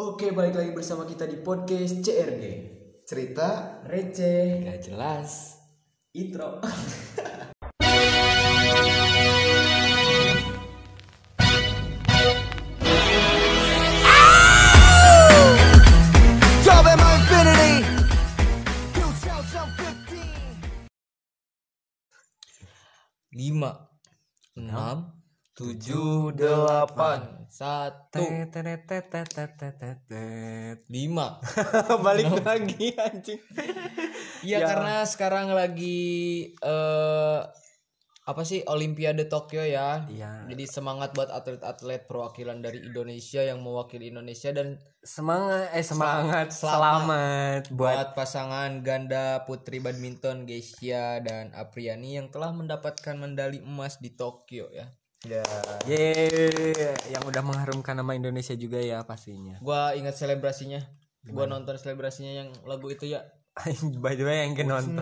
Oke, balik lagi bersama kita di podcast CRG. cerita Receh, Gak jelas. intro. Lima, enam, tujuh, delapan. satu, lima. balik lagi anjing Iya karena sekarang lagi eh apa sih Olimpiade Tokyo ya. Iya. Jadi semangat buat atlet-atlet perwakilan dari Indonesia yang mewakili Indonesia dan semangat eh semangat Selamat. selamat, buat buat pasangan ganda putri badminton Geisha dan Apriani yang telah mendapatkan medali emas di Tokyo ya. Ya Yeay, yang udah mengharumkan nama Indonesia juga ya pastinya. Gua ingat selebrasinya. Gua nonton selebrasinya yang lagu itu ya. By the way yang ke nonton.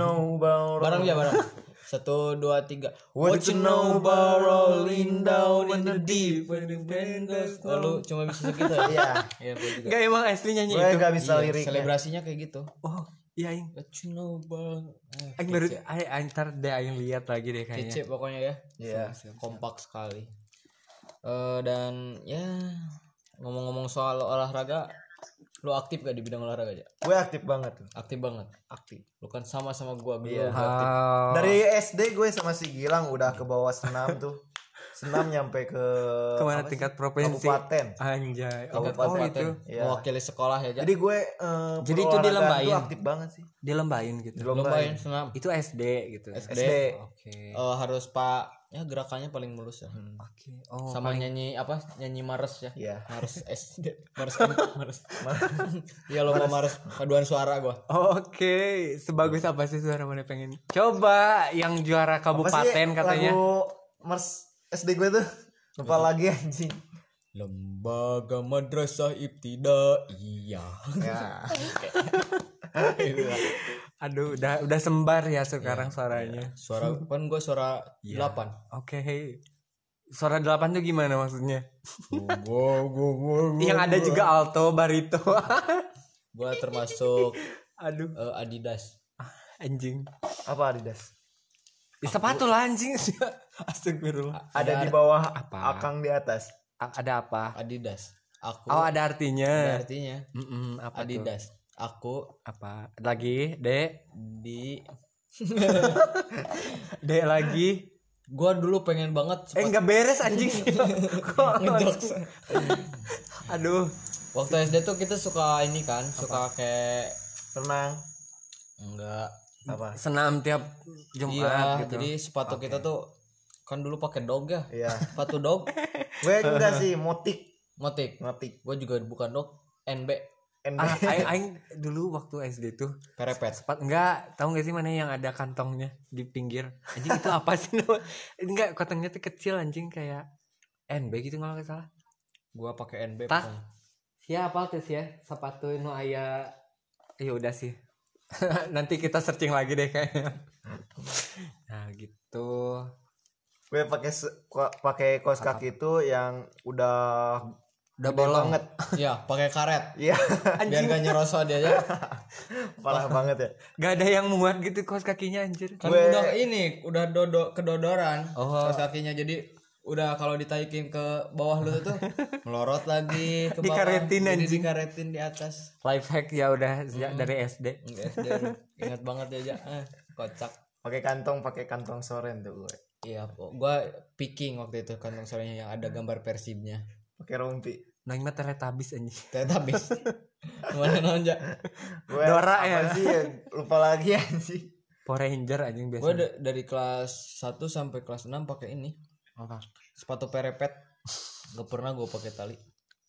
Bareng ya bareng. Satu dua tiga. What you know about rolling down in the deep when the band goes Lalu cuma bisa segitu ya? Iya. Iya, gua juga. Enggak emang asli nyanyi gue itu. gak bisa Iya, liriknya selebrasinya kayak gitu. Oh, iya aing. You know about Ah, Aing baru kece. aing aing ntar deh aing lihat lagi deh kece kayaknya. pokoknya ya. Iya. Kompak sekali. Eh dan ya ngomong-ngomong soal olahraga, lu aktif gak di bidang olahraga aja? gue aktif banget tuh Aktif banget. aktif Lu kan sama sama gua Iya. juga aktif. Dari SD gue sama si Gilang udah ke bawah senam tuh senam nyampe ke ke mana tingkat provinsi? kabupaten Anjay. Oh, Tingkat oh kabupaten, itu. Iya. mewakili sekolah ya, Ja? jadi gue eh, Jadi itu dilembain? aktif banget sih Dilembain gitu. Dilombain. Lombain senam. Itu SD gitu. SD. SD Oke. Eh, harus pak ya gerakannya paling mulus ya. Oke. Oh, Sama nyanyi apa? Nyanyi Mars ya. Iya. Mars SD. Mars M, Mars. Iya lomba Mars paduan suara gua. Oke, sebagus apa sih suara mana pengen? Coba yang juara Apa sih kabupaten katanya. lagu Mars SD gue tuh lupa lagi anjing Lembaga Madrasah Ibtidaiyah. ya Aduh, udah udah sembar ya sekarang suaranya. Suara kan gua suara Iya. 8. Oke. Suara delapan tuh gimana maksudnya? Gua gua gua. yang ada juga alto, barito. Gua termasuk Aduh, eh, Adidas. anjing. apa Adidas Di sepatu lah anjing. Astagfirullah. ada di bawah Apa? akang di atas A- ada apa? Adidas. Aku Oh, ada ada artinya. artinya Mm-mm, apa tuh? Adidas. Aku Apa? Lagi, Dek. di Dek lagi. gua dulu pengen banget Eh, enggak beres anjing. Kok ngejokes. Aduh. Waktu SD tuh kita suka ini kan, suka kayak renang enggak apa Senam tiap Jumat iya, gitu. jadi sepatu kita tuh kan dulu pakai dog ya. iya Sepatu dog, gue enggak sih motik motik. motik Gue juga bukan dog, NB, NB Ah, aing, aing dulu waktu SD tuh perepet. Sepat enggak tahu nggak sih mana yang ada kantongnya di pinggir anjing itu apa sih enggak kantongnya tuh kecil anjing kayak NB gitu nggak salah Gua pakai NB. Tak. pokoknya. siapa tuh sih ya sepatu nu aya ya udah sih nanti kita searching lagi deh kayaknya nah gitu gue pakai pakai kaos kaki itu yang udah udah bolong banget Iya, pakai karet. iya Biar gak nyerosot dia aja. parah banget ya gak ada yang muat gitu kaos kakinya anjir Kan Gue- udah ini, udah dodo kedodoran Oh. kaos kakinya. Jadi udah kalau ditaikin ke bawah lu tuh melorot lagi ke bawah. Dikaretin, Jadi anjing. dikaretin di atas. life hack ya udah sejak dari SD SD. Ingat banget ya, Ja. Eh, kocak. pakai kantong pakai kantong soren tuh gue Iya, po. gua picking waktu itu kantong sorenya yang ada gambar persibnya. pakai rompi nang mah teletabis anjing Tetabis. Mana nonja? gue Dora ya. sih lupa lagi anjing Power Ranger anjing Gue biasa dari kelas 1 sampai kelas 6 pakai ini. apa Sepatu perepet. Gak pernah gue pakai tali.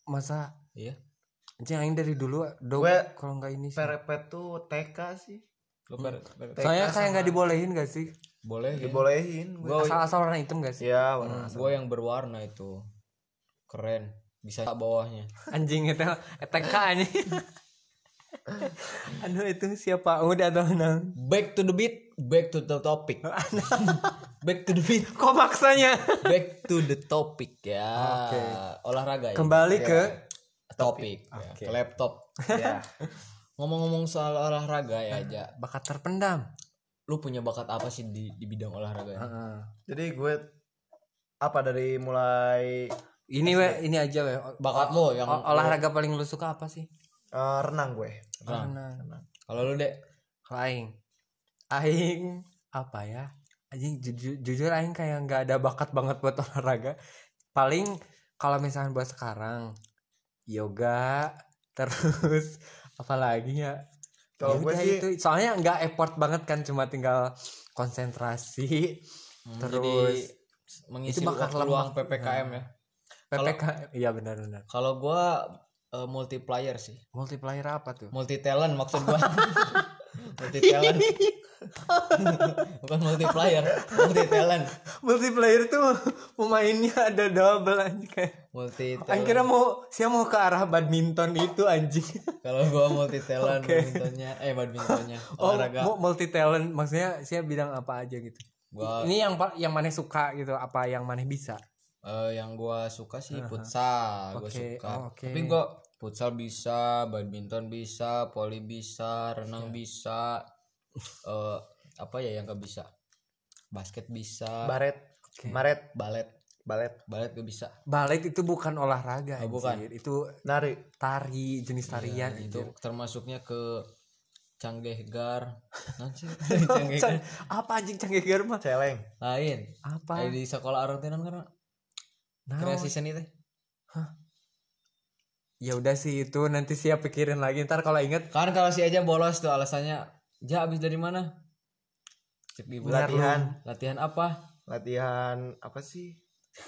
masa Iya. anjing aing dari dulu dog Gue kalau nggak ini sih. perepet tuh TK sih Lu per, per- TK Soalnya kayak nggak dibolehin gak sih? Boleh ya. dibolehin gue Gua Asal-asal warna hitam gak sih? ya warna asal. gue yang berwarna itu. Keren. Bisa bawahnya. Anjing itu TK anjing. Aduh itu siapa? Udah atau nang? Back to the beat, back to the topic. back to the beat, Kok maksanya? back to the topic ya. Oke. Olahraga ya. Kembali ke topik ya, Oke. ke laptop ya ngomong-ngomong soal olahraga ya aja bakat terpendam lu punya bakat apa sih di, di bidang olahraga ini? Heeh. jadi gue apa dari mulai ini we ini aja we bakat lo yang olahraga paling lu suka apa sih? Eh, renang gue. Renang. Renang. kalau lu dek? Kalau aing. Aing apa ya? Anjing jujur, jujur aing kayak nggak ada bakat banget buat olahraga. Paling kalau misalkan buat sekarang yoga terus apalagi ya Kalau Ya gue sih- itu soalnya nggak effort banget kan cuma tinggal konsentrasi Hmm, terus jadi mengisi itu bakal waktu luang ppkm ya? PPK iya benar-benar kalau gua eh, multiplier sih. Multiplier apa tuh? Multi talent maksud gua. Multi talent bukan multiplier multi talent multiplayer tuh pemainnya ada double anjing. Kayak multi talent kira mau saya mau ke arah badminton itu anjing. Kalau gua multi talent Oke. badmintonnya eh badmintonnya oh olahraga. mau multi talent maksudnya saya bidang apa aja gitu. Gua ini yang yang maneh suka gitu apa yang maneh bisa? Eh, yang gua suka sih futsal gua Oke, suka. oh, oke. tapi gua futsal bisa badminton bisa volley bisa renang bisa eh apa ya yang gak bisa? Basket bisa. Baret. Oke. baret balet. Balet. Balet gak bisa. Balet itu bukan olahraga Oh, bukan. anjir. itu nari. tari jenis tarian Ya, itu anjir. termasuknya ke Canggegar nanti Canggegar Cang- apa anjing canggih gear mah celeng. Lain. Apa? Kayak di sekolah artinan karena Nah, kreasi seni teh. Ya udah sih itu nanti siap pikirin lagi. Ntar kalau inget kan kalau si aja bolos tuh alasannya ja abis dari mana? Cek latihan. latihan apa? Latihan apa sih?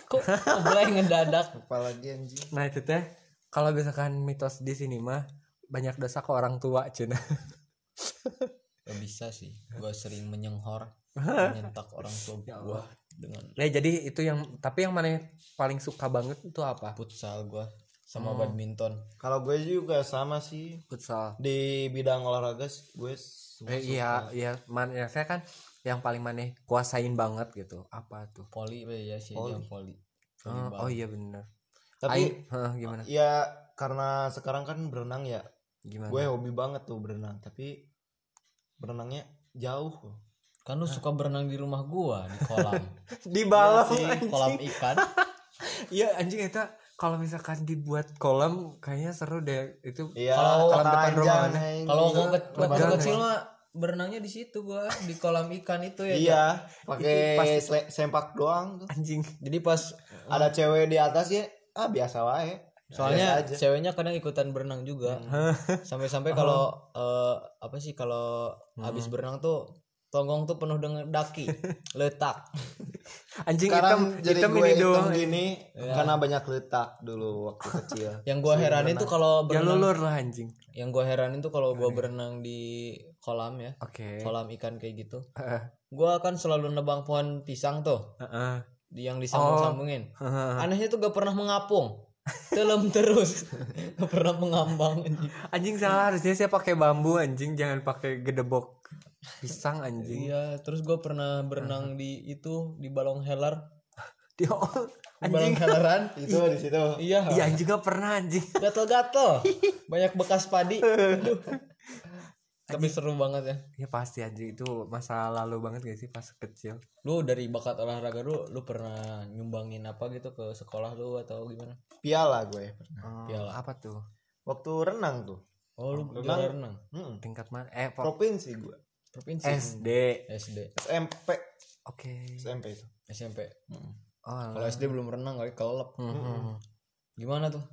Kok mulai ngedadak? Apalagi anjing? Nah itu teh kalau misalkan mitos di sini mah banyak dosa ke orang tua cina. Gak bisa sih. Gua sering menyenghor menyentak orang tua gua dengan nah jadi itu yang tapi yang mana paling suka banget itu apa? Futsal gua sama badminton. Kalau gue juga sama sih. Futsal. Di bidang olahraga sih, gue suka- eh, iya iya. Man ya saya kan yang paling maneh kuasain banget gitu. Apa tuh? Poli ya si aja poli oh, oh iya bener. Tapi Hah, gimana? ya karena sekarang kan berenang ya. Gimana? Gue hobi banget tuh berenang tapi berenangnya jauh. Kan lu suka berenang di rumah gua di kolam. Di balong kolam ikan. Iya anjing itu kalau misalkan dibuat kolam kayaknya seru deh. Itu iya Kalau kata depan rumah kalau ke- waktu Lega kecil mah berenangnya di situ gua di kolam ikan itu ya iya pakai sempak doang tuh. Anjing. Jadi pas ada cewek di atas ya ah biasa wae. Soalnya Biasa aja. ceweknya kadang ikutan berenang juga. Sampai-sampai kalau eh, apa sih kalau habis berenang tuh tonggong tuh penuh dengan daki letak. Anjing sekarang hitam jadi hitam gue ini hitam doang gini karena banyak letak dulu waktu kecil. Yang gua heranin tuh kalau ya berenang lulur lah anjing. Yang gua heranin tuh kalau gua berenang di kolam ya. Oke. Kolam ikan kayak gitu. Heeh. gua kan selalu nebang pohon pisang tuh. Heeh. di yang disambung-sambungin. Heeh. anehnya tuh gak pernah mengapung. Telem terus. Gak pernah mengambang anjing. anjing salah harusnya saya pakai bambu anjing. Jangan pakai gedebok pisang anjing. Iya terus gua pernah berenang di itu di balong helar. Di- di balong heleran itu di situ. Iya. Iya anjing gak pernah anjing. Gatel-gatel. Banyak bekas padi. Aduh. tapi seru banget ya. Ya pasti anjing. Itu masa lalu banget gak sih pas kecil? Lu dari bakat olahraga lu lu pernah nyumbangin apa gitu ke sekolah lu atau gimana? Piala gue pernah. Oh, Piala. apa tuh? Waktu renang tuh. Oh lu Renang. renang? Mm-mm. tingkat mana? Eh provinsi gue provinsi. SD SD SMP oke. SMP itu. SMP oh kalau SD belum renang kali kelep Hmm. gimana tuh?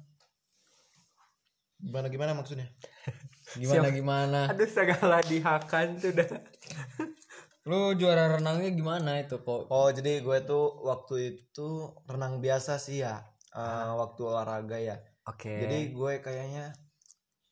Gimana gimana maksudnya? Gimana gimana? Aduh segala dihakan tuh dah. Lu juara renangnya gimana itu kok oh jadi gue tuh waktu itu renang biasa sih ya. Eh, waktu olahraga ya. Oke. Jadi gue kayaknya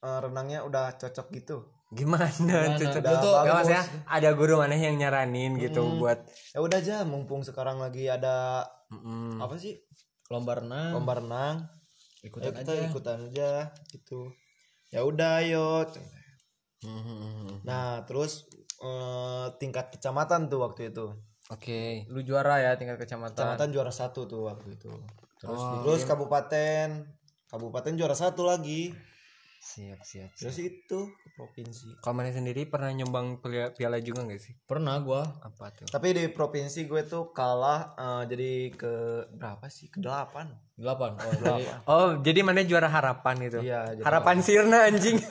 eh, renangnya udah cocok gitu gimana, Gimana? tuh Lu tuh- Ya, ada guru mana yang nyaranin gitu buat ya udah aja mumpung sekarang lagi ada Mm-mm. apa sih? Lomba renang. Lomba renang. Hmm. ya ikutan kita aja. ikutan aja gitu. Ya udah ayo. Mhm. nah terus eh, tingkat kecamatan tuh waktu itu. Oke. Lu juara ya tingkat kecamatan. Kecamatan juara satu tuh waktu itu. Terus Oh, terus kabupaten. Kabupaten juara satu lagi siap siap, siap. terus itu ke provinsi. Kalau mana sendiri pernah nyumbang piala, piala juga nggak sih? Pernah gua. Apa tuh? Tapi di provinsi gue tuh kalah eh, jadi ke berapa sih? Ke delapan. Delapan. Oh jadi oh jadi mana juara harapan itu? Iya harapan. sirna anjing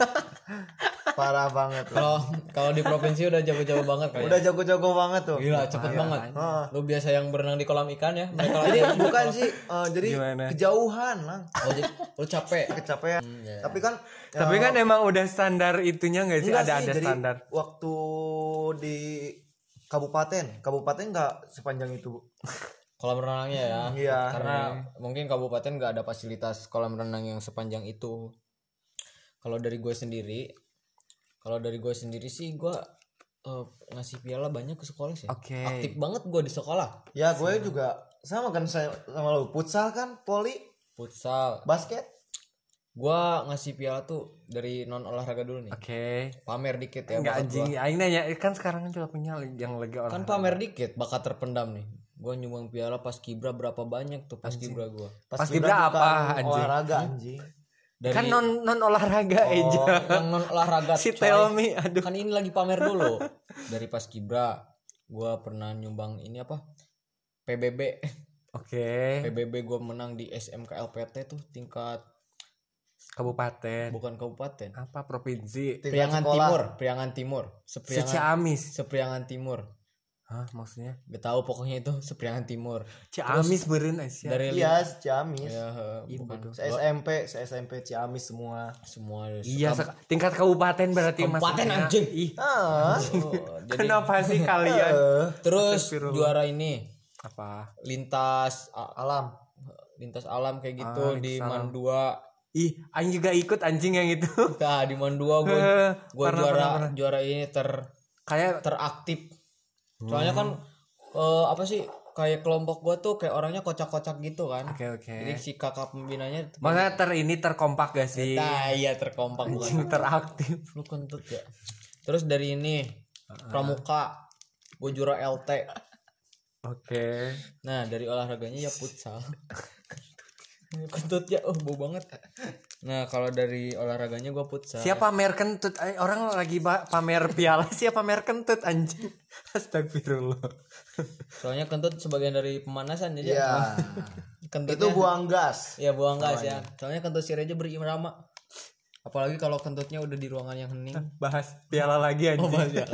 parah banget. Kalau kalau di provinsi udah jago-jago banget kayak udah jago-jago banget tuh. Gila cepet banget. Ah. lu biasa yang berenang di kolam ikan ya? Mereka jadi lagi bukan sih eh, jadi Gimana? kejauhan lah oh jadi lu capek? Kecapean. Iya. tapi kan tapi eh, kan emang udah standar itunya nggak sih? Enggak ada sih, ada jadi standar. waktu di kabupaten kabupaten nggak sepanjang itu kolam renangnya ya? Iya. karena mungkin kabupaten nggak ada fasilitas kolam renang yang sepanjang itu. Kalau dari gue sendiri kalau dari gue sendiri sih gue eh, ngasih piala banyak ke sekolah sih. Oke. aktif banget gue di sekolah. Ya gue juga sama kan saya sama lu. Futsal kan poli futsal. Basket? Gue ngasih piala tuh dari non olahraga dulu nih. Oke. Pamer dikit ya nggak bakat anjing. Aing nanya kan sekarang kan juga punya yang lagi orang kan pamer dikit bakat terpendam nih. Gue nyumbang piala pas kibra berapa banyak tuh pas kibra gue pas Pas kibra kibra apa, anjing? olahraga anjing dari kan non non olahraga Oh, aja yang non olahraga si me aduh. Kan ini lagi pamer dulu. Dari pas kibra gua pernah nyumbang ini apa? PBB oke. PBB gua menang di SMK LPT tuh tingkat kabupaten. Bukan kabupaten. Apa provinsi? Priangan. Timur Priangan Timur. Sepriangan Ciamis Sepriangan Timur hah maksudnya? Gak tahu pokoknya itu Sepriangan Timur. Ciamis beren Asia dari iya Ciamis. Ya, eh, Iya, bukan se SMP se SMP Ciamis semua. Semua iya sek- tingkat kabupaten berarti Kabupaten, maksudnya. anjing. ih. Ah. Oh, jadi kenapa sih kalian? Eh, terus Astagfirullah. juara ini. Apa? Lintas a- alam. Lintas alam kayak gitu Ah, di lintas alam. Mandua. Ih aing juga ikut anjing yang itu. Nah, di Mandua gue Eh, gue pernah, juara pernah, pernah. juara ini ter kayak teraktif. Soalnya kan eh, apa sih kayak kelompok gue tuh kayak orangnya kocak-kocak gitu kan. oke oke Jadi si kakak pembinanya maksudnya ter ini terkompak gak sih nah, iya terkompak bukan. Teraktif Lu kentut ya. Terus dari ini pramuka gue juara LT. oke Nah, dari olahraganya ya futsal. kentut ya oh bau banget. Nah, kalau dari olahraganya gue futsal. siapa pamer kentut Eh, orang lagi pamer piala siapa pamer kentut anjing astagfirullah Soalnya kentut sebagian dari pemanasan jadi ya kentutnya itu buang gas Ya buang gas ya. Soalnya kentut si Reja berirama. Apalagi kalau kentutnya udah di ruangan yang hening. bahas piala lagi anjing Oh, bahas ya.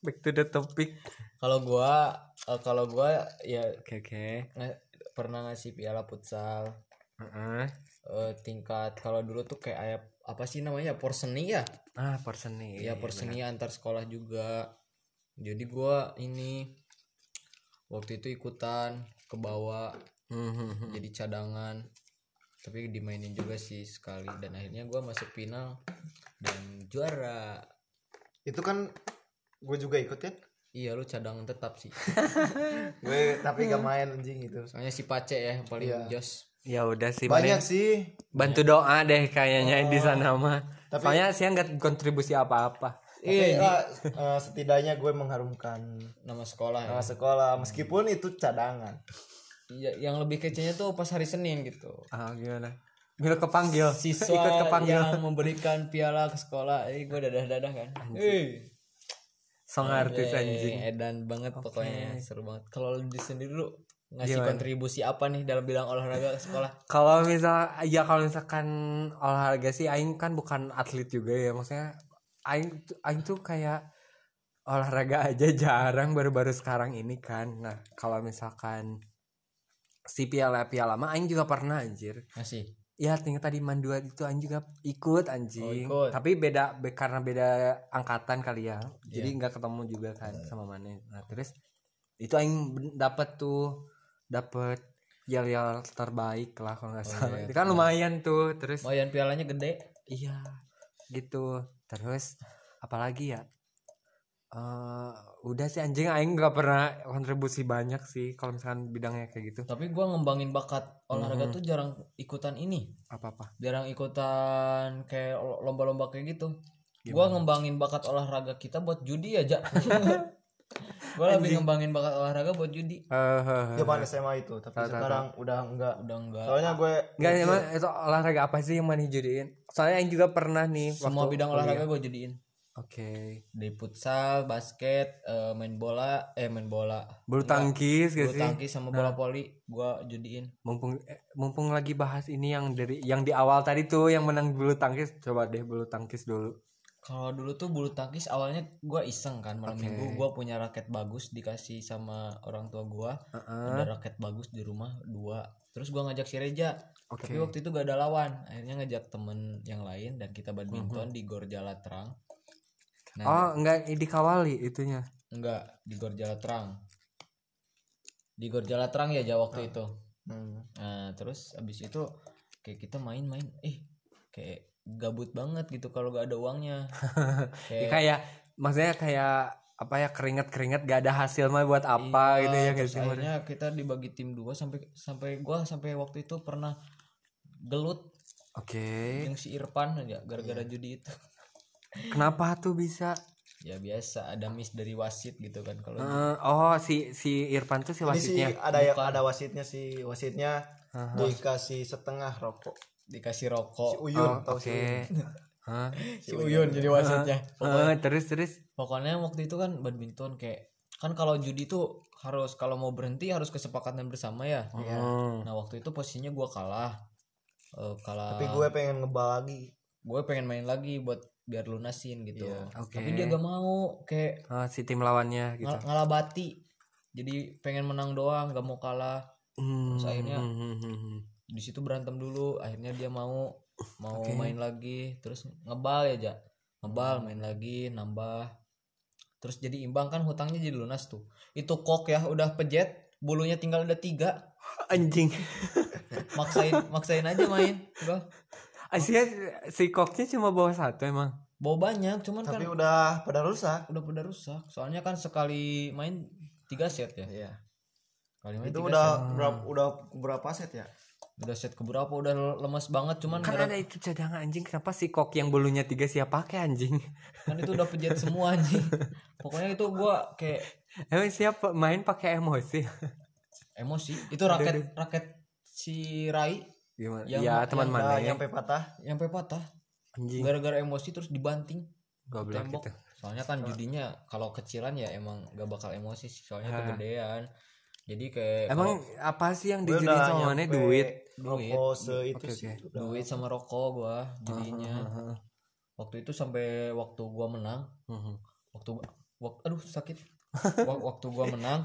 back to the topic kalau gua eh, kalau gua ya oke oke nge- pernah ngasih piala futsal Heeh. Eh, tingkat kalau dulu tuh kayak ayah, apa sih namanya porseni ya? ah porseni Ya porseni antar sekolah juga. Jadi gua ini waktu itu ikutan ke bawah Mhm. jadi cadangan tapi dimainin juga sih sekali dan akhirnya gua masuk final dan juara itu kan gue juga ikut ya Iya lu cadangan tetap sih. gue tapi gak main anjing itu Soalnya si Pace ya yang paling Iya. jos. Ya udah sih banyak mending sih. bantu doa deh kayaknya di sana mah. Tapi- soalnya saya nggak kontribusi apa-apa. Tapi eh, eh, setidaknya gue mengharumkan Nama sekolah ya. nama sekolah. meskipun itu cadangan. Iya, yang lebih kecilnya tuh pas hari Senin gitu. ah gimana? Bila kepanggil. Siswa ikut kepanggil. yang memberikan piala ke sekolah, eh gue dadah-dadah kan. Eh, song artis anjing. Edan banget pokoknya, seru banget. Kalau di sendiri lu ngasih Gimana? kontribusi apa nih dalam bidang olahraga ke sekolah? kalau misal ya kalau misalkan olahraga sih aing kan bukan atlet juga ya maksudnya aing aing tuh kayak olahraga aja jarang baru-baru sekarang ini kan nah kalau misalkan si piala-piala mah aing juga pernah anjir Ngasih. ya tinggal tadi mandua itu aing juga ikut anjing Oh, ikut. tapi beda be- karena beda angkatan kali ya jadi nggak ketemu juga kan sama mana nah terus itu aing dapat tuh dapat yel-yel terbaik lah kalau nggak salah iya. itu kan lumayan tuh terus Lumayan pialanya gede. iya gitu terus apalagi ya Eh udah sih anjing aing nggak pernah kontribusi banyak sih kalau misalkan bidangnya kayak gitu Tapi gua ngembangin bakat olahraga tuh jarang ikutan ini. apa apa jarang ikutan kayak lomba-lomba kayak gitu. Gua ngembangin bakat olahraga kita buat judi aja. gue lebih ngembangin bakat olahraga buat judi. Eh. zaman SMA itu tapi tahu, sekarang udah enggak. Udah enggak. Soalnya gue Enggak emang itu olahraga apa sih yang mana jadiin? Soalnya yang juga pernah nih semua waktu bidang kuliah. olahraga gue jadiin Oke. dari futsal basket eh, main bola eh main bola. Bulu tangkis gak bulu tangkis sama bola voli gue jadiin Mumpung eh, mumpung lagi bahas ini yang dari yang di awal tadi tuh yang menang bulu tangkis, coba deh bulu tangkis dulu. Kalau dulu tuh bulu tangkis awalnya gua iseng kan malam Oke. minggu gua punya raket bagus dikasih sama orang tua gua Heeh. ada raket bagus di rumah dua terus gua ngajak si Reja Oke. tapi waktu itu gak ada lawan akhirnya ngajak temen yang lain dan kita badminton di Gor Jala Terang nah Oh, enggak dikawali itunya. enggak di Gor Jala Terang di Gor Jala Terang ya ja waktu itu Hmm. nah terus abis itu kayak kita main-main eh kayak gabut banget gitu kalau gak ada uangnya Ya, kayak kayak maksudnya kayak apa ya keringet-keringet gak ada hasil mah buat apa Iya, gitu ya guys. terus akhirnya kita dibagi tim dua sampai sampai gua sampai waktu itu pernah gelut Oke. yang si Irfan aja gara-gara judi itu Kenapa tuh bisa? ya biasa ada miss dari wasit gitu kan kalau Eh, oh si si Irfan tuh si Ini wasitnya. ada yang ada wasitnya sih wasitnya Aha. dikasih setengah rokok dikasih si rokok Uyun Oh, tahu si Oke. Uyun. Hah? si Uyun jadi wasitnya Eh, terus terus. pokoknya waktu itu kan badminton kayak kan kalau judi tuh harus kalau mau berhenti harus kesepakatan bersama ya Iya. Hmm. nah waktu itu posisinya gua kalah Eh, kalah tapi gue pengen ngebal lagi gue pengen main lagi buat biar lunasin gitu Iya, oke. tapi dia gak mau kayak Ah, si tim lawannya gitu. ngal- ngalah bati jadi pengen menang doang gak mau kalah Hmm, Terus akhirnya- hmm, hmm, hmm, hmm. Di situ berantem dulu akhirnya dia mau mau Oke. main lagi terus ngebal ya ja? Ngebal main lagi nambah. Terus jadi imbang kan hutangnya jadi lunas tuh. Itu kok ya udah pejet bulunya tinggal ada tiga. Anjing. maksain maksain aja main udah Asia si koknya cuma bawa satu emang. bawa banyak cuman tapi kan udah pada rusak. Udah pada rusak soalnya kan sekali main tiga set ya. Iya. Kali main itu udah set. berapa udah berapa set ya udah set keberapa udah lemes banget cuman Kan gara- ada itu cadangan anjing. Kenapa si kok yang bulunya tiga siapa pakai anjing? kan itu udah pejet semua anjing pokoknya itu gua kayak Emang siapa main pakai emosi? emosi itu raket raket si Rai Gimana? Yang- ya teman yang- mana nah, ya? nyampe patah sampai patah Anjing. gara-gara emosi terus dibanting Goblok tembok gitu. soalnya kan judinya kalau kecilan ya emang gak bakal emosi sih soalnya itu Ah. gedean jadi kayak Emang apa sih yang udah sama mana duit? Duit. rokok se itu Oke, sih duit sama rokok gua jadinya Heeh, waktu itu sampai waktu gua menang heeh. waktu wak- aduh sakit Wak- waktu gua menang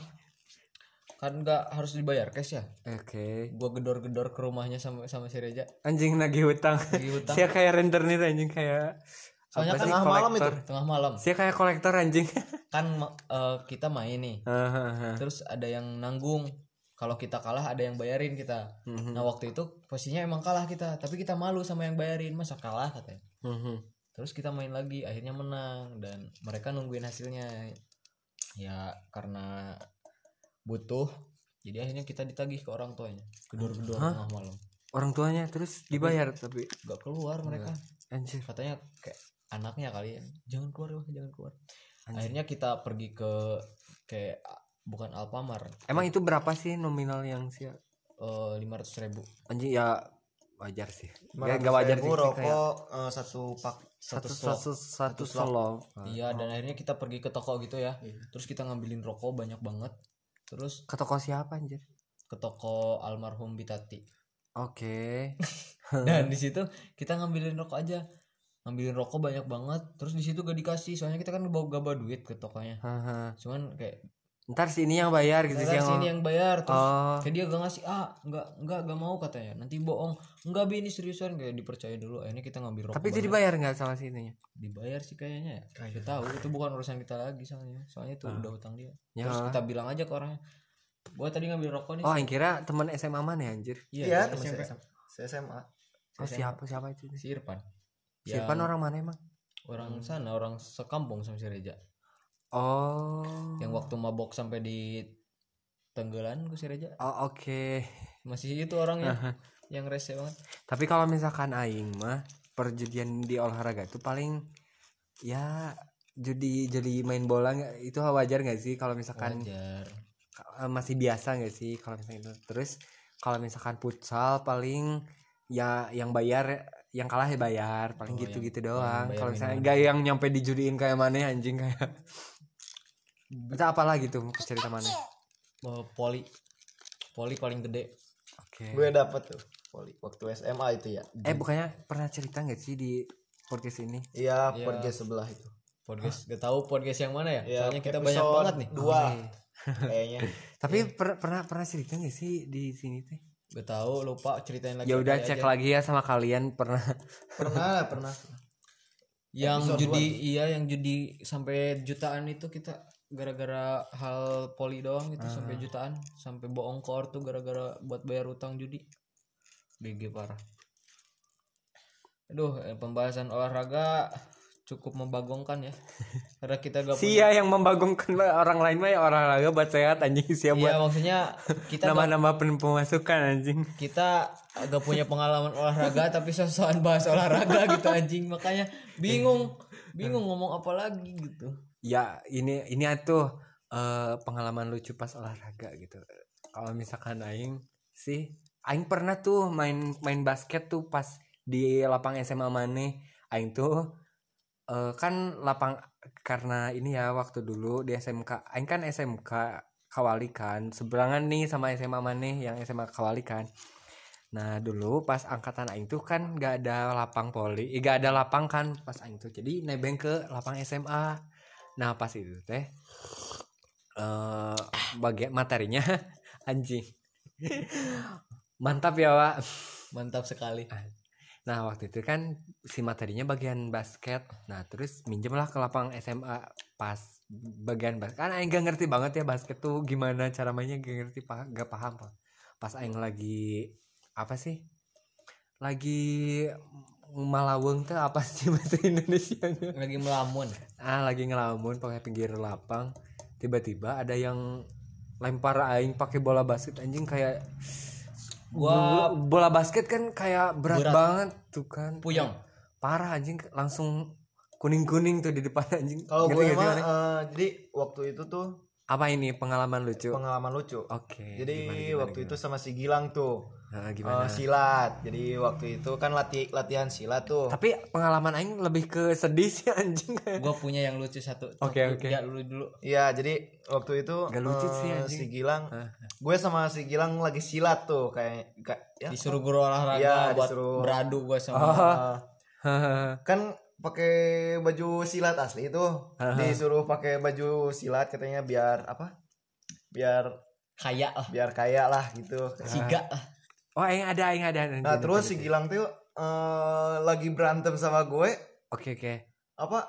kan nggak harus dibayar cash ya Oke. gua gedor-gedor ke rumahnya sama sama si Reja Anjing nagih hutang. Lagi hutang Sia kayak rentenir anjing kayak soalnya kan sih, tengah malam kolektor. tengah malam. Sia kayak kolektor anjing. kan eh, kita main nih. Terus ada yang nanggung. Kalau kita kalah ada yang bayarin kita. Mhm. nah waktu itu posisinya emang kalah kita. Tapi kita malu sama yang bayarin. Masa kalah katanya. Mhm. terus kita main lagi. Akhirnya menang. Dan mereka nungguin hasilnya. Ya karena butuh. Jadi akhirnya kita ditagih ke orang tuanya. Gedor-gedor Hah? tengah malam. Orang tuanya terus dibayar tapi gak keluar mereka. Anjir. katanya kayak anaknya kali ya jangan keluar wah jangan keluar Anjing. akhirnya kita pergi ke kayak bukan Alfamart Emang itu berapa sih nominal yang sia? lima ratus ribu Anjing ya wajar sih. Gak, 500 gak wajar sih ribu sih, kayak rokok eh, satu pak satu slot. satu satu slot. slot. Iya dan akhirnya kita pergi ke toko gitu ya. Terus kita ngambilin rokok banyak banget. Terus Ke toko siapa anjir? ke toko almarhum Bitati. Oke. Dan di situ kita ngambilin rokok aja. Ngambilin rokok banyak banget. Terus di situ gak dikasih soalnya kita kan bawa gaba duit ke tokonya. Haha. Cuman kayak Ntar sini yang bayar gitu sih "Ntar yang sini yang bayar terus Oh. kayak dia gak ngasih ah nggak nggak gak mau katanya nanti bohong nggak bi ini seriusan kayak dipercaya dulu akhirnya kita ngambil rokok Tapi itu banyak. dibayar nggak sama sininya? dibayar sih kayaknya ya Gak tahu itu bukan urusan kita lagi soalnya soalnya itu udah utang dia Ya. terus kita bilang aja ke orangnya gua tadi ngambil rokok nih Oh, yang kira teman SMA mana ya anjir? iya temen temen SMP. SMA. Saya SMA Oh, siapa siapa itu? si Irfan Siapa Yang orang mana emang? orang sana orang sekampung sama si Reja Oh. yang waktu mabok sampai di tenggelan gue si Reja Oh, oke. masih itu orangnya yang rese banget Tapi kalau misalkan aing mah perjudian di olahraga itu paling ya judi judi main bola itu wajar nggak sih kalau misalkan Wajar. eh, masih biasa nggak sih kalau misalkan itu terus kalau misalkan futsal paling ya yang bayar yang kalah ya bayar paling Oh, gitu gitu yang- doang kalau misalnya nggak yang nyampe dijudiin kayak mana anjing kayak itu apalah gitu cerita mana. Oh, poli. Poli paling gede. oke. Gue dapet tuh poli. Waktu SMA itu ya. Eh bukannya pernah cerita nggak sih di podcast ini? Iya podcast sebelah itu. Podcast gak tahu podcast yang mana ya? Iya, Soalnya kita banyak banget nih. dua Oh, iya. kayaknya. Tapi per- pernah pernah cerita nggak sih di sini teh Gak tahu lupa ceritain lagi. ya udah cek aja. lagi ya sama kalian pernah pernah pernah Yang Episode judi iya yang judi sampai jutaan itu kita gara-gara hal poli doang itu sampai Ah. jutaan sampai bohong kor tuh gara-gara buat bayar utang judi BG parah aduh eh, pembahasan olahraga cukup membagongkan ya karena kita gak Sia yang membagongkan orang lain mah ya olahraga buat sehat anjing sia iya buat maksudnya kita gak, nama-nama pen- pemasukan anjing. kita agak punya pengalaman olahraga tapi sosokan bahas olahraga gitu anjing makanya bingung bingung ngomong apa lagi gitu Ya ini ini atuh eh, pengalaman lucu pas olahraga gitu. Kalau misalkan aing sih aing pernah tuh main main basket tuh pas di lapang SMA Mane. Aing tuh eh, kan lapang karena ini ya waktu dulu di SMK. Aing kan SMK Kawali kan. Seberangan nih sama SMA Mane yang SMA Kawali kan. Nah dulu pas angkatan aing tuh kan gak ada lapang poli, eh, gak ada lapang kan pas aing tuh. Jadi nebeng ke lapang SMA. Nah pas itu teh eh bagian materinya anjing. Mantap ya Wak. mantap sekali Nah waktu itu kan si materinya bagian basket. Nah terus minjem lah ke lapang SMA pas bagian basket. Kan aing gak ngerti banget ya basket tuh gimana cara mainnya gak ngerti gak paham Pak. Pas aing lagi apa sih? Lagi malaweng tuh apa sih bahasa Indonesia lagi melamun ah lagi ngelamun pakai pinggir lapang tiba-tiba ada yang lempar aing pakai bola basket anjing kayak Gua- Bo- bola basket kan kayak berat, Berat. banget tuh kan. Puyeng. Parah anjing langsung kuning-kuning tuh di depan anjing. Kalau gue mah eh, jadi waktu itu tuh apa ini pengalaman lucu pengalaman lucu oke jadi gimana, gimana, waktu itu gimana? sama si Gilang tuh Nah, gimana silat jadi waktu itu kan latih latihan silat tuh tapi pengalaman aing lebih ke sedih sih anjing gue punya yang lucu satu Oke, oke. ya lu dulu Iya, jadi waktu itu Gak lucu eh, sih, anjing. si Gilang, Ah. gue sama si Gilang lagi silat tuh kayak, kayak ya, disuruh guru olahraga Iya, buat disuruh. beradu gue sama Oh. eh, kan pakai baju silat asli itu, disuruh pakai baju silat katanya biar apa? Biar kayak lah biar kaya lah gitu. siga lah oh aing ada aing ada Nah Nanti, terus nanti, si. Gilang tuh eh, lagi berantem sama gue, oke oke apa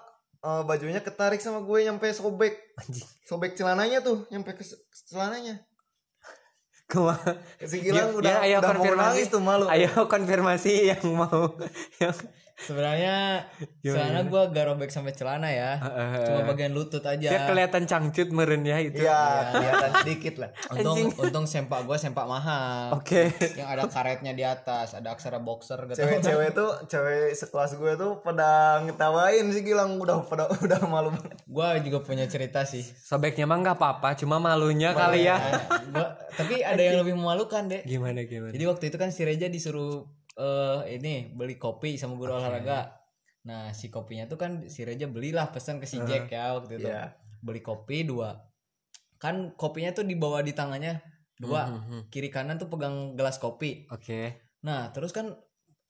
eh, bajunya ketarik sama gue nyampe sobek, anjing sobek celananya tuh, nyampe ke celananya. Kumaha? Si Gilang Ya, udah, ya, ayo udah mau konfirmasi. nangis tuh malu. ayo konfirmasi yang mau yang sebenarnya Gimana, celana gue gak robek sampai celana ya. Eh, cuma bagian lutut aja. Dia kelihatan cangcut meren ya itu. Iya, kelihatan sedikit lah. untung Anjing. untung sempak gue sempak mahal. Oke. Yang ada karetnya di atas ada aksara boxer gitu. Cewek-cewek tuh, cewek sekelas gue tuh pada ngetawain sih Gilang. Udah pada udah malu banget. gue juga punya cerita sih. Sobeknya mah nggak apa-apa cuma malunya kali ya. Nah, gua- tapi ada yang lebih memalukan deh gimana gimana? Jadi waktu itu kan si Reja disuruh eh ini beli kopi sama guru olahraga. Nah si kopinya tuh kan si Reja belilah pesan ke si Jack ya waktu itu. Iya. Beli kopi dua. Kan kopinya tuh dibawa di tangannya dua. Mhm. Kiri kanan tuh pegang gelas kopi. oke Nah terus kan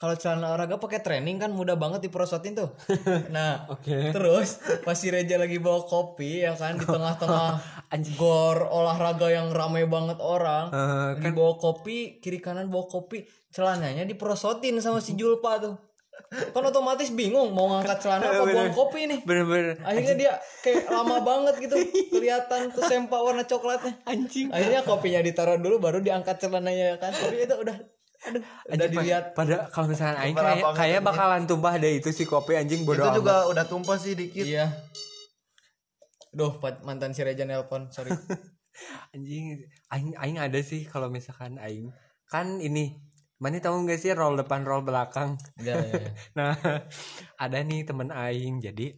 kalau celana olahraga pakai training kan mudah banget diperosotin tuh. Nah oke. terus pas si Reja lagi bawa kopi ya kan di tengah-tengah gor olahraga yang ramai banget orang. Eh, lagi bawa kopi kiri kanan bawa kopi celananya diperosotin sama si Julpa tuh. Kan otomatis bingung mau ngangkat celana apa buang kopi nih. Bener-bener. Akhirnya dia kayak lama banget gitu kelihatan tuh sempak warna coklatnya. Anjing. Akhirnya kopinya ditaruh dulu baru diangkat celananya kan. Tapi itu udah aduh udah dilihat pada kalau misalnya aing kayak kayak bakalan tumpah deh itu si kopi anjing bodoh itu amat. juga udah tumpah sih dikit. iya Duh, mantan si Reja nelpon, sorry. anjing aing aing ada sih kalau misalkan aing kan ini mana tahu nggak sih roll depan roll belakang Iya, iya, iya. nah ada nih temen aing jadi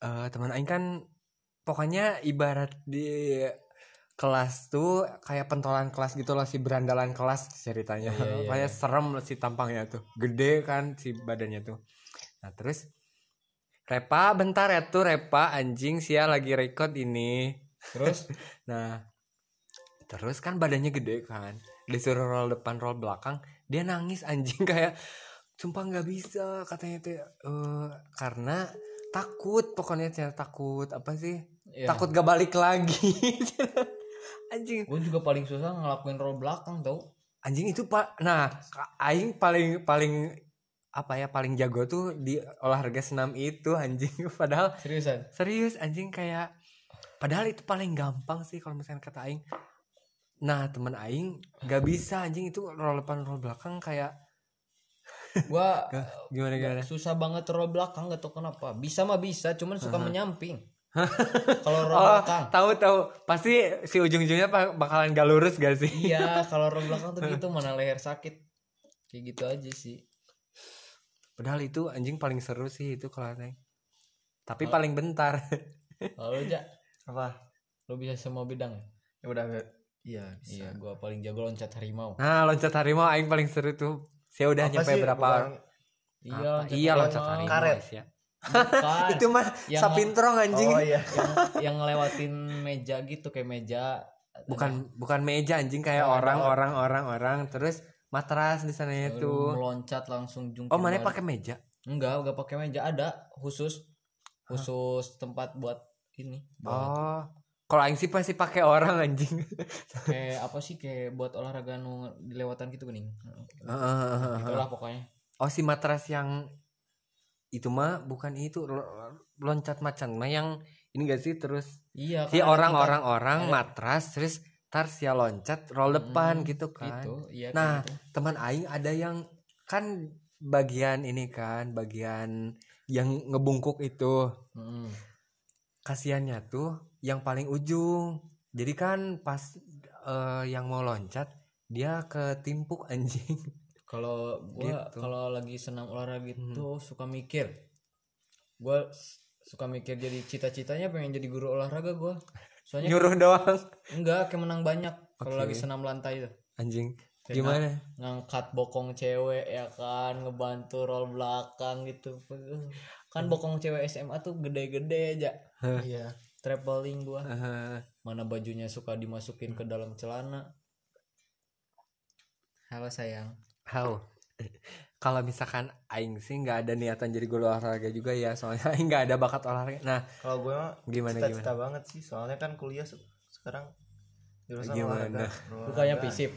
eh teman aing kan pokoknya ibarat di kelas tuh kayak pentolan kelas gitu loh si berandalan kelas ceritanya. Iya, iya, kayak serem si tampangnya tuh. Gede kan si badannya tuh. Nah terus Repa bentar ya tuh Repa. Anjing sia lagi record ini. Terus? Nah, terus kan badannya gede kan. Disuruh roll depan, roll belakang, dia nangis anjing. Kayak sumpah nggak bisa katanya tuh. Eh, karena takut pokoknya takut. Apa sih? ya, Takut gak balik lagi. anjing. gue juga paling susah ngelakuin roll belakang tau. Anjing itu Pak. Nah, aing paling paling apa ya paling jago tuh di olahraga senam itu anjing. Padahal seriusan? Serius anjing kayak padahal itu paling gampang sih kalau misalnya kata aing. Nah teman aing nggak bisa anjing itu roll depan roll belakang kayak gua gimana gimana? susah banget roll belakang gak tau kenapa. Bisa mah bisa cuman suka menyamping kalau roll oh belakang. tahu tahu. Pasti si ujung-ujungnya bakalan gak lurus gak sih? Iya kalau roll belakang tuh gitu mana leher sakit. Kayak gitu aja sih. Padahal itu anjing paling seru sih itu kalau aing tapi paling bentar. Lalu aja apa? Lo bisa semua bidang ya? ya udah iya bisa. iya gua paling jago loncat harimau. Nah loncat harimau aing paling seru tuh. Saya udah Apa nyampe sih, berapa bukan- iya apa? loncat iya loncat harimau. Karet. ya. Bukan. itu mah Yang- sapintrong anjing. Oh iya. Yang yang ngelewatin meja gitu kayak meja. Bukan bukan meja anjing kayak Oh, ada orang or- orang orang orang. Terus matras di sana itu. Meloncat langsung jungkir oh mana pakai meja? Enggak enggak pakai meja. Ada khusus. Khusus tempat buat ini. Buat oh. kalau aing sih pasti pakai orang anjing. Kayak apa sih kayak buat olahraga nu dilewatan gitu gening itulah pokoknya. Oh si matras yang itu mah bukan itu lo- loncat macan mah yang ini gak sih terus iya si kan orang-orang orang matras terus tar sia loncat roll depan Hmm, gitu kan. gitu. Iya Nah, gitu. teman aing ada yang kan bagian ini kan bagian yang ngebungkuk itu. Mm-mm. kasihannya tuh yang paling ujung. Jadi kan pas eh, yang mau loncat dia ketimpuk anjing kalau gua Gitu. kalau lagi senam olahraga Hmm. gitu suka mikir. Gua s- suka mikir jadi cita-citanya pengen jadi guru olahraga gua. Soalnya nyuruh doang. Enggak kayak menang banyak kalau lagi senam lantai tuh anjing. Kayak gimana? ngangkat bokong cewek ya kan ngebantu roll belakang gitu. Kan Hmm. bokong cewek SMA tuh gede-gede aja. Iya. Traveling gua. Eh, mana bajunya suka dimasukin ke dalam celana. Halo sayang how kalau misalkan aing sih nggak ada niatan jadi guru olahraga juga ya soalnya aing nggak ada bakat olahraga. Nah kalau gue mah Gimana, cita-cita banget sih soalnya kan kuliah se- sekarang jurusan Gimana? olahraga. Bukannya fisip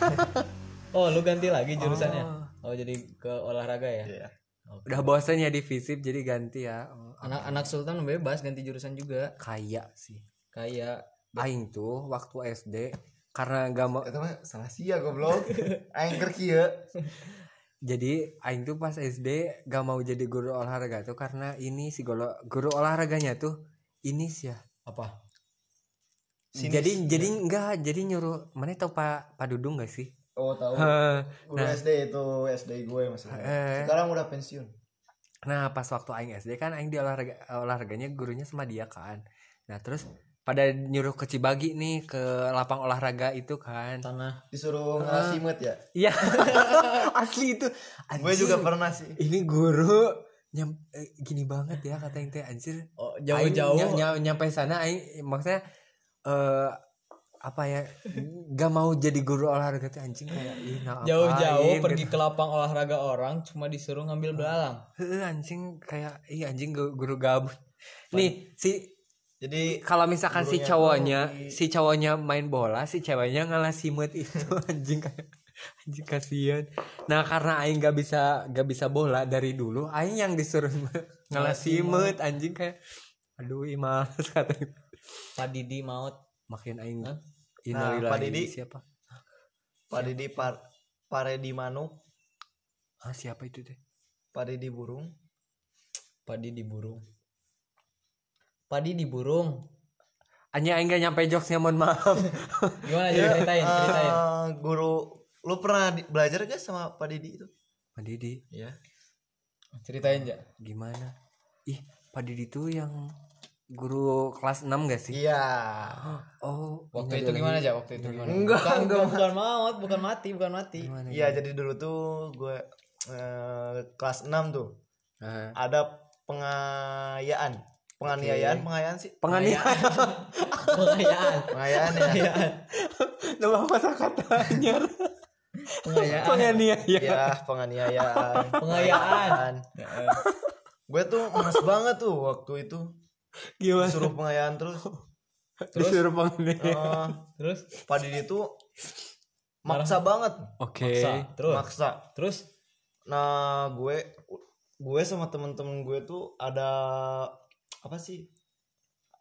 oh lu ganti lagi jurusannya? Oh. oh, jadi ke olahraga ya? Iya. Oke. udah bosan ya di visip jadi ganti ya. Oh, anak-anak sultan bebas ganti jurusan juga. Kayak sih. Kayak aing tuh waktu SD karena gak mau itu mah salah sia goblok. Aing keur kieu. Jadi aing tuh pas SD gak mau jadi guru olahraga tuh karena ini si guru guru olahraganya tuh ini sih ya apa Sinis. jadi jadi enggak jadi nyuruh mana tau pak pak dudung gak sih? Oh tahu Heh, udah SD itu SD gue maksudnya. Eh. sekarang udah pensiun. Nah pas waktu aing SD kan aing di olahraga olahraganya gurunya sama dia kan. Nah terus pada nyuruh ke Cibagi nih ke lapang olahraga itu kan. Tanah. Disuruh ngasih mut ya? Iya. Asli itu. Gue juga pernah sih. Ini guru nyam eh, gini banget ya kata yang teh anjir. Oh jauh-jauh. Ny- ny- nyampe sana aing maksudnya eh apa ya gak mau jadi guru olahraga tuh anjing kayak ih, nah jauh-jauh apain pergi gitu. ke lapang olahraga orang cuma disuruh ngambil belalang Heuh, anjing kayak ih anjing gu- guru gabut. Nih si jadi kalau misalkan si cowoknya di- si cowoknya main bola si ceweknya ngalah simut itu anjing kayak anjing kasihan. Nah karena aing gak bisa gak bisa bola dari dulu aing yang disuruh ngalah simut anjing kayak aduh ih males kata Pak Didi maut. Makin aing Hah? Nah, Pak Didi. siapa? Pak Didi par Paredi Manuk ah siapa itu teh? Pak Didi Burung. Pak Didi burung Pak Didi burung. Hanya aing gak nyampe jokesnya mohon maaf. Gimana Ya, ceritain ceritain. eh, guru lu pernah di- belajar gak sama Pak Didi itu? Pak Didi? Ya ceritain aja gimana? Ih Pak Didi itu yang guru kelas 6 gak sih? Iya. Oh waktu itu gimana aja waktu itu gimana? Enggak, bukan, enggak. bukan, bukan maut bukan mati bukan mati. Iya jadi dulu tuh gue eh, kelas 6 tuh. Ah. ada pengayaan penganiayaan? Pengayaan sih? Penganiayaan. Pengayaan pengayaan ya? Nama kata katanya pengayaan penganiayaan. Ya penganiayaan. Pengayaan gue tuh males banget tuh waktu itu. Gimana? Disuruh pengayaan terus. Disuruh penganiayaan. Eh, terus? Pak Didi tuh maksa banget. Oke. Maksa. Terus? Maksa. Terus? Nah gue gue sama temen-temen gue tuh ada apa sih?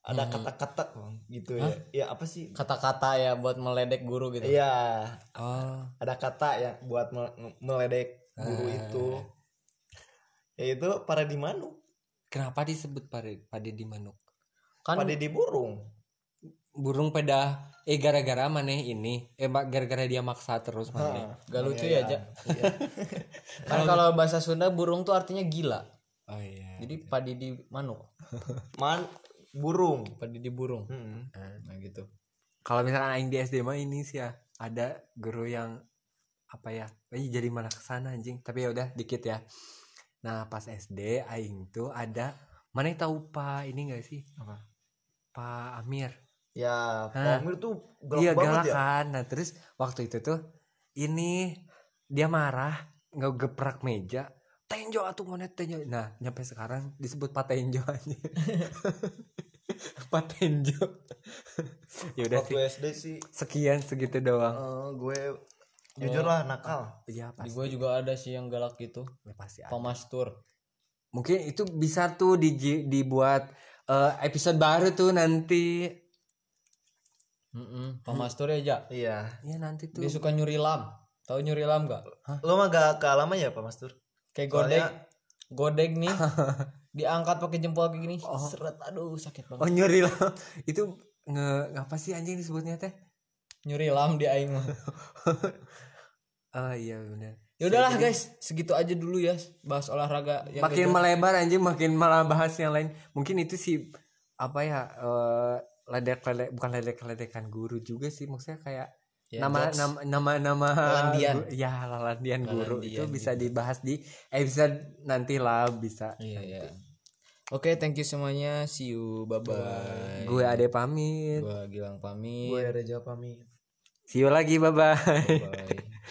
Ada kata-kata gitu ya. Ya apa sih? Kata-kata ya buat meledek guru gitu. Iya. Oh. Ada kata yang buat me- meledek guru itu. Yaitu para di manu kenapa disebut Pak Pak Didi Manuk? Kan pada di burung. Burung pada eh gara-gara mana ini eh gara-gara dia maksa terus mana gak lucu ya aja Iya. kan kalau bahasa Sunda burung tuh artinya gila oh iya jadi padi di manuk man burung. Padi di burung? Mm. nah gitu. Kalau misalkan aing di SD mah ini sih ya ada guru yang apa ya Ih, jadi malah ke sana anjing. Tapi ya udah dikit ya. Nah pas SD aing tuh ada mana yang tahu pak ini gak sih? Apa? Pak Amir. Ya? Pak Amir tuh galak iya banget galak ya? kan? Nah terus waktu itu tuh ini dia marah nggak geprak meja tenjo atuh monet tenjo. Nah nyampe sekarang disebut patenjo aja. Patenjo. Ya udah sih. SD sih. Sekian segitu doang. Eh, gue jujur lah nakal. Iya di pasti. gue juga ada sih yang galak gitu. Ya, pasti ada. pemastur mungkin itu bisa tuh di, dibuat eh, episode baru tuh nanti. Mm-mm, pemastur ya aja iya. Ya nanti tuh. Dia suka nyuri lam. Tahu nyuri lam gak lo mah gak kealaman ya Pak Mastur kayak godek. Godek nih. Diangkat pakai jempol kayak gini seret aduh sakit banget. Oh nyuri lah. Itu nge ngapa sih anjing disebutnya teh? Nyuri lam di aing mah. Oh iya benar ya udahlah guys. Segitu aja dulu ya bahas olahraga yang makin beda. melebar anjing makin malah bahas yang lain. Mungkin itu sih apa ya eh ledek ledek bukan ledek ledekan guru juga sih. Maksudnya kayak Ya, nama, nama nama nama Lalandian. gu- ya lalandian guru. Lalandian itu gitu. bisa dibahas di episode nanti lah bisa iya iya. Oke thank you semuanya. See you. Bye bye gue ade pamit. Gua Gilang pamit. Gue Reja pamit. See you lagi bye bye bye